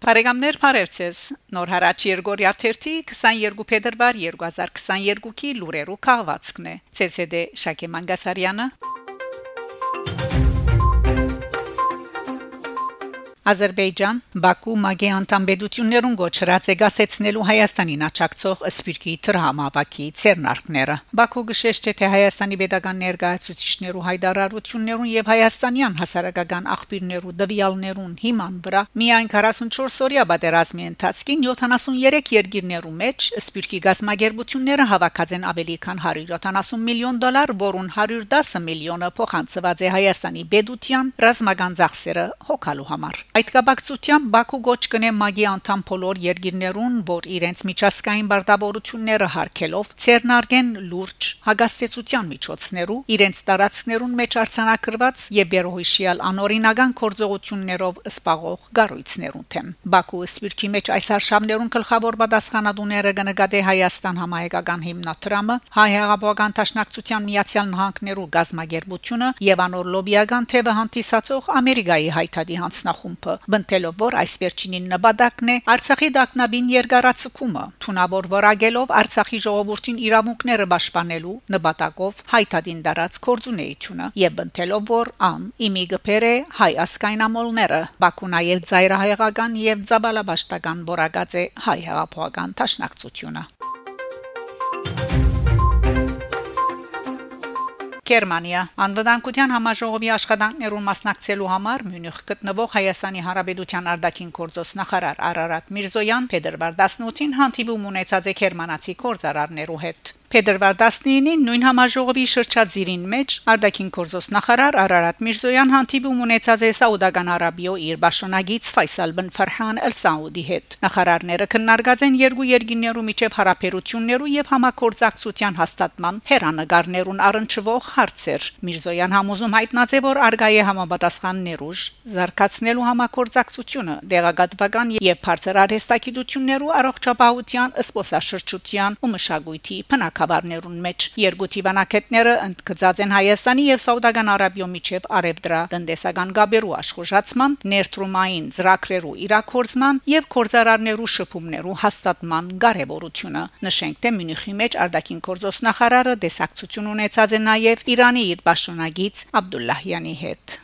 Բարեկամներ Փարեվցես Նոր հարաճ Երգորիա 22 փետրվար 2022-ի լուրերու քաղվածքն է ՑՍԴ Շակե Մանգասարյանը Ադրբեջան Բաքու մագի անդամբեդություններուն գոչրած է գասեցնելու Հայաստանին աչակցող սպիրկի թրհամավակի ցերնարկները Բաքու գշեշ թե Հայաստանի pedagogan ներկայացուցիչներու հայդարարություններուն եւ հայաստանյան հասարակական աղբյուրներու դվյալներուն հիման վրա միայն 44 օրյա պատերազմի ընթացքին 73 երկիրներու մեջ սպիրկի գազմագերբությունները հավաքած են ավելի քան 170 միլիոն դոլար, որուն 110 միլիոնը փոխանցված է Հայաստանի pedagogan ռազմական ծախսերը հոգալու համար Այդ կապակցությամբ Բաքու գոչ կնե մագի անդամ բոլոր երկիրներուն, որ իրենց միջազգային բարդավորությունները հարկելով ցերնարգեն լուրջ հագաստեցության միջոցներու իրենց տարածքներուն մեջ արցանակրված եւ բերոհիշիալ անօրինական կորձողություններով սպաղող գառույցներուն թեմ Բաքու սպիրկի մեջ այս արշավներուն գլխավոր պատասխանատուները կնկատե Հայաստան համահայկական հիմնադրամը հայ հեղափոխական տաշնակցության միացյալ նահանգներու գազագերբությունը եւ անոր լոբիական թևը հանդիսացող Ամերիկայի հայտարարի հանձնախումբը Տրամփը բնտելով որ այս վերջինին նպատակն է Արցախի դակնաբին երկարացումը թունավոր վարագելով Արցախի ժողովրդին իրավունքները պաշտպանելու նպատակով հայտադին դարած կորձունեությունը եւ բնտելով որ ան իմիգփերը հայ ասկայնամոլները Բաքունայել ծայրահեղական եւ զաբալաբաշտական որակած է հայ հեղափոխական տաշնակցությունը Գերմանիա անվտանգության համաժողովի աշխատանքներուն մասնակցելու համար Մյունխ գտնվող Հայաստանի Հանրապետության արտաքին գործոս նախարար Արարատ Միրզոյան փետրվար 18-ին հանդիպում ունեցած է գերմանացի գործարարներու հետ Փետրվար 19-ին նույն համաժողովի շրջածիրին մեջ Արտակին կորզոս նախարար Արարատ Միրզոյան հանդիպում ունեցած է Սաուդական Արաբիո իր բաշոնագից Ֆայսալ բն Ֆարհան Էլ-Սաուդի հետ։ Նախարարները քննարկած են երկու երկիներու միջև հարաբերություններու եւ համակորձակցության հաստատման հերանեկարներուն առնչվող հարցեր։ Միրզոյան համոզում հայտնած է, որ արգայ է համապատասխան ներուժ զարգացնելու համակորձակցությունը դեղագատվական եւ բարձր արհեստագիտություններու առողջապահության, սպոսաշրջության ու մշակույթի փնակ քաղաքներուն մեջ երկու տիվանակետները ընդգծած են Հայաստանի եւ Սաուդական Արաբիո միջև արևդրա տնտեսական գաբերու աշխուժացման, ներդրումային ծրագրերու իրակորձման եւ կորզարարներու շփումներու հաստատման կարեւորությունը։ Նշենք թե Մյունխի մեջ արտաքին գործոս նախարարը դեսակցություն ունեցած է նաեւ Իրանի իր պաշտոնագից Աբդուլլահյանի հետ։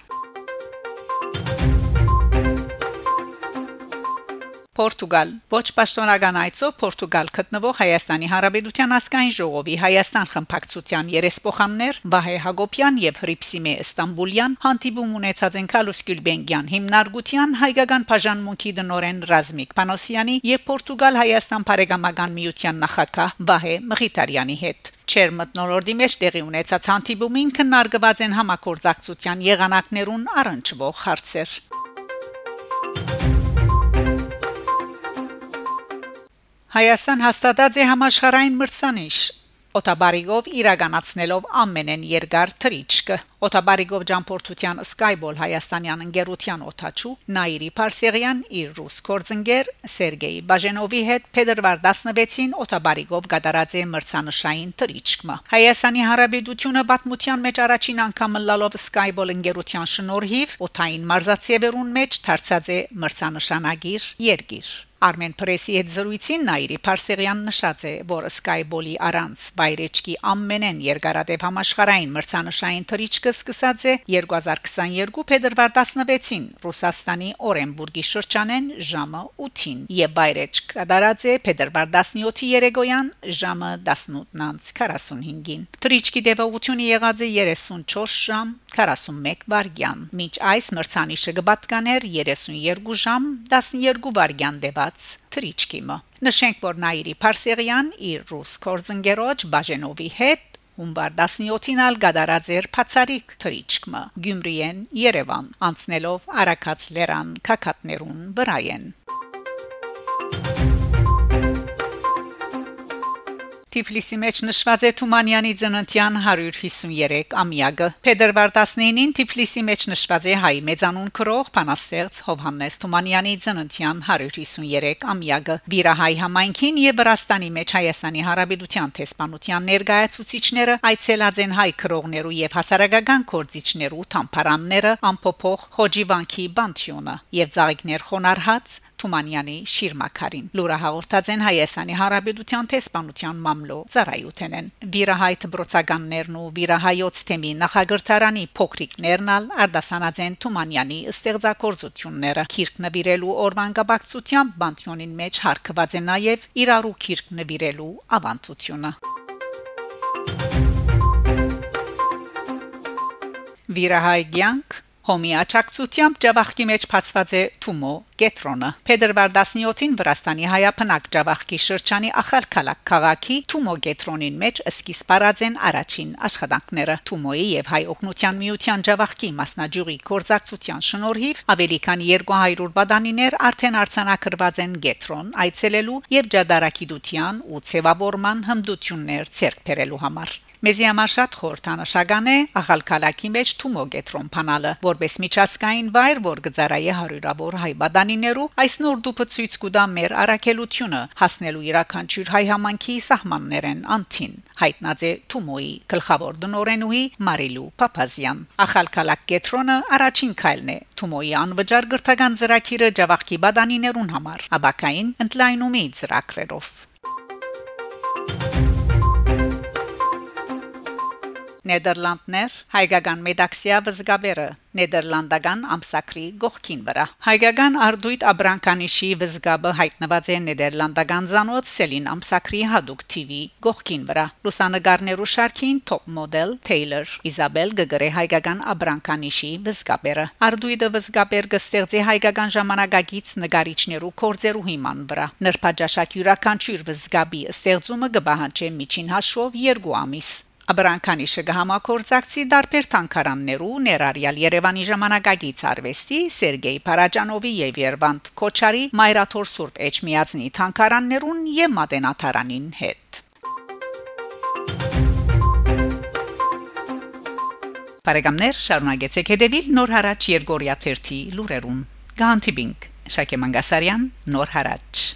Պորտուգալ ոչ պաշտոնական այցով Պորտուգալ գտնվող Հայաստանի Հանրապետության ասկային ժողովի Հայաստան խմբակցության երեսփոխաններ Վահե Հակոբյան եւ Հրիփսիմե Ստամբուլյան հանդիպում ունեցած են Կալուս Գյուլբենգյան հիմնարկության հայկական բաժանմունքի դնորեն Ռազմիկ Պանոսյանի եւ Պորտուգալ Հայաստան բարեկամական միության նախակահ Վահե Մղիտարյանի հետ Չեր մտնոլորտի մեջ տեղի ունեցած հանդիպումին քննարկված են համակորձակցության եղանակներուն առնչվող հարցեր։ Հայաստան հաստատած է համաշխարհային մրցանիշ. Օտաբարիգով իրականացնելով ամենեն երկար թրիչկը Օտաբարիգով ջամփորդության Skyball հայաստանյան ընկերության օթաչու Նաիրի Փարսեղյան իր ռուս կորձընկեր Սերգեյ Բաժենովի հետ փետրվար 16-ին Օտաբարիգով գդարած է մրցանշային թրիչկը Հայաստանի Հանրապետությունը պատմության մեջ առաջին անգամ լալով Skyball ընկերության շնորհիվ օթային մարզացիևերուն մեջ դարձած է մրցանշանագիր երկիր Armen Press-ի հետ զրույցին Նաիրի Փարսեղյան նշած է, որ Skyball-ի առանց Բայրեչկի ամենեն երկարատև համաշխարային մրցանշային թրիչկը սկսած է 2022 փետրվար 16-ին Ռուսաստանի Օրենբուրգի շրջանեն ժամը 8-ին եւ Բայրեչկ կդարած է փետրվար 17-ի երեկոյան ժամը 18:45-ին Թրիչկի դեպողությունը եղած է 34 ժամ 41 վայրկյան Մինչ այս մրցանիշը կբատկաներ 32 ժամ 12 վայրկյան դեպած թրիչկիմը Նշենք, որ Նաիրի Փարսեղյան իր ռուս կորձընկերոջ Բաժենովի հետ Հունվար 17-ին ալ գդարաձեր Փացարիկ թրիչկմը Գյումրիեն Երևան անցնելով Արաքած լերան քակատներուն վրայեն Թիֆլիսի մեջ նշված է Թումանյանի ծննդյան 153 ամյակը։ Փետրվար 19-ին Թիֆլիսի մեջ նշված է հայ մեծանուն քրող Փանաստեղծ Հովհաննես Թումանյանի ծննդյան 153 ամյակը։ Վիրահայ համայնքին եւ Վրաստանի մեջ Հայաստանի Հարաբերության տեսփանության ներկայացուցիչները այցելած են հայ քրողներու եւ հասարակական կորցիչներու թամփարանները ամփոփող Խոջիվանքի բանտյոնը եւ ծաղիկներ խոնարհած Թումանյանի շիրմակարին լուրը հաղորդած են Հայաստանի Հարաբերության տեսփանության մամլո ծառայութենեն վիրահայտ բրոցականներն ու վիրահայոց թեմի նախագծարանի փոքրիկներն արդասանած են Թումանյանի ստեղծագործությունները քիրք նվիրելու օրվան գաբակցությամբ բանտյոնին մեջ հարկված է նաև իրարու քիրք նվիրելու ավանդությունը Վիրահայ ցանկ Հոմի աչակցությամբ Ջավախքի մեջ փածված է Թումո Գետրոնը։ Փետրվար 17-ին Վրաստանի հայապնակ Ջավախքի շրջանի Ախալքալակ քաղաքի Թումո Գետրոնին մեջ սկիզբ առած են առաջին աշխատանքները։ Թումոյի եւ հայ օկնության միության Ջավախքի մասնաճյուղի կորզակցության շնորհիվ ավելի քան 200 բադանիներ արդեն արցանակրված են Գետրոն այցելելու եւ ջադարակիդության ու ցևավորման հմդություններ ցերկ բերելու համար։ Մեզի համար շատ խորհրդանշական է աղալքալակի մեջ Թումո գետրոն փանալը, որբես միջազգային վայր, որ գծարայե հարյուրավոր հայ բադանիներու այս նոր դուփը ցույց կուտա մեր առաքելությունը հասնելու իրականչյուր հայ համանքի սահմաններեն անտին։ Հայտնած է Թումոյի գլխավոր դնորենուհի Մարիլու Փափազյան։ Աղալքալակ գետրոնը առաջին քայլն է Թումոյի անվճար գրթական ծրագիրը Ջավախքի բադանիներուն համար։ Աբակային ընդլայնումի ծրագրերով Նեդերլանդներ հայկական մեդաքսիա վզգաբերը Նեդերլանդական ամսակրի գողքին վրա հայկական արդույթ աբրանկանիշի վզգաբը հայտնված է Նեդերլանդական ցանոթ Սելին ամսակրի հadoop TV գողքին վրա լուսանգարներու շարքին top model Taylor Isabel գգրե հայկական աբրանկանիշի վզգաբերը արդույթը վզգաբեր կստեղծի հայկական ժամանակագից նկարիչներու կորձերու հիման վրա նրբաջաշակ յուրաքանչյուր վզգաբի ստեղծումը կբահանջի միջին հաշվով 2 ամիս Աբրանքանիշը գահամակորձակցի դարբեր թանկարաններու ներառյալ Երևանի ժամանակագից արվեստի Սերգեյ Փարաջանովի եւ Երվանտ Քոչարի Մայրաթոր Սուրբ Էջմիածնի թանկարաններուն եւ Մատենաթարանին հետ։ Բարեկամներ շարունակեցեք հետևել Նոր հարաճ Երգորիա 1 լուրերուն։ Գանտիբինգ Շակե Մանգասարյան Նոր հարաճ